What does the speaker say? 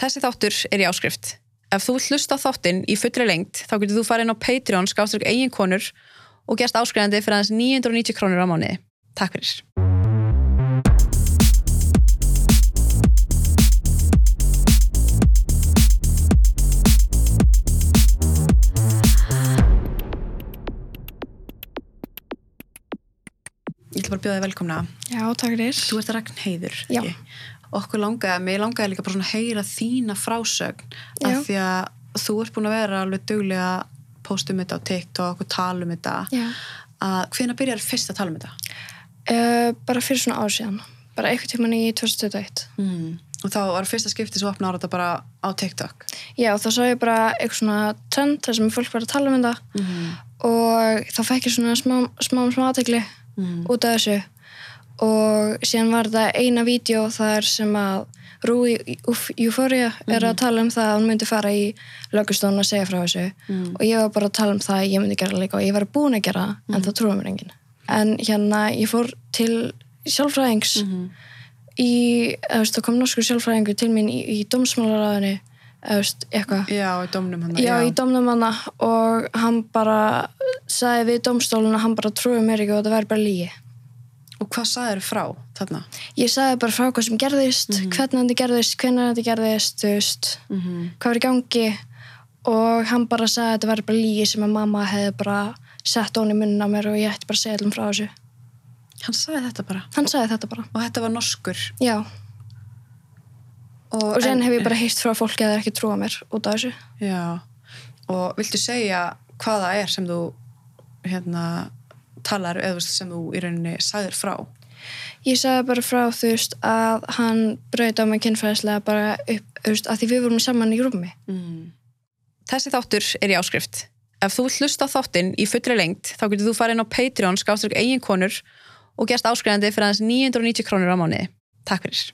Þessi þáttur er í áskrift. Ef þú hlusta þáttinn í fullri lengt þá getur þú farið inn á Patreon skáströk eigin konur og gerst áskrifandi fyrir aðeins 990 krónur á mánuði. Takk fyrir. Ég ætla bara bjóða þig velkomna. Já, takk fyrir. Þú ert Ragnheiður. Já. ekki? Okkur langaði, mér langaði líka bara svona að heyra þína frásögn af því að þú ert búin að vera alveg duglega að posta um þetta á TikTok og tala um þetta. Hvenær byrjar fyrst að tala um þetta? Uh, bara fyrir svona ár síðan. Bara eitthvað tíman í 2021. Mm. Og þá var fyrsta skipti svo opna ára þetta bara á TikTok. Já, þá sá ég bara eitthvað svona trend þar sem fólk var að tala um þetta Mm. og þá fekk ég svona smá, smá, smá aðtegli Mm. út af þessu og síðan var þetta eina vídeo þar sem að Rúi Euphoria er að tala um það að hún myndi fara í lögustón og segja frá þessu Mm. og ég var bara að tala um það að ég myndi gera það líka og ég var búin að gera það en það trúið mér enginn en hérna ég fór til sjálfræðings Mm. í, eða veist, það kom norskur sjálfræðingur til mín í, í veist, eitthvað Já, í domnum hann. já, í dómnum hana og hann bara sagði við dómstólun að hann bara trúið mér ekki og það væri bara lígi Og hvað sagðir frá þarna? ég sagði bara frá hvað sem gerðist hvernig þetta gerðist, hvernig þetta gerðist veist, Mm -hmm. hvað var í gangi og hann bara sagði að þetta væri bara lígi sem að mamma hefði bara sett hún í munna mér og ég ætti bara að segja allum frá þessu Hann sagði þetta bara. hann sagði þetta bara, Og þetta var norskur. já Og, og sen en- hef ég bara heyrt frá fólki að það er ekki trúa mér út af þessu Já, og viltu segja hvað það er sem þú hérna, talar eða sem þú í rauninni sagðir frá? Ég sagði bara frá þú veist að hann braut á mig kynfræðislega bara upp, þú veist, að því við vorum saman í rúmi. Mm. Þessi þáttur er í áskrift. Ef þú hlusta þáttinn í fullri lengt þá getur þú farið inn á Patreon skáströk eigin konur og gerst áskrifandi fyrir aðeins 990 krónur á mánuði. Takk fyrir.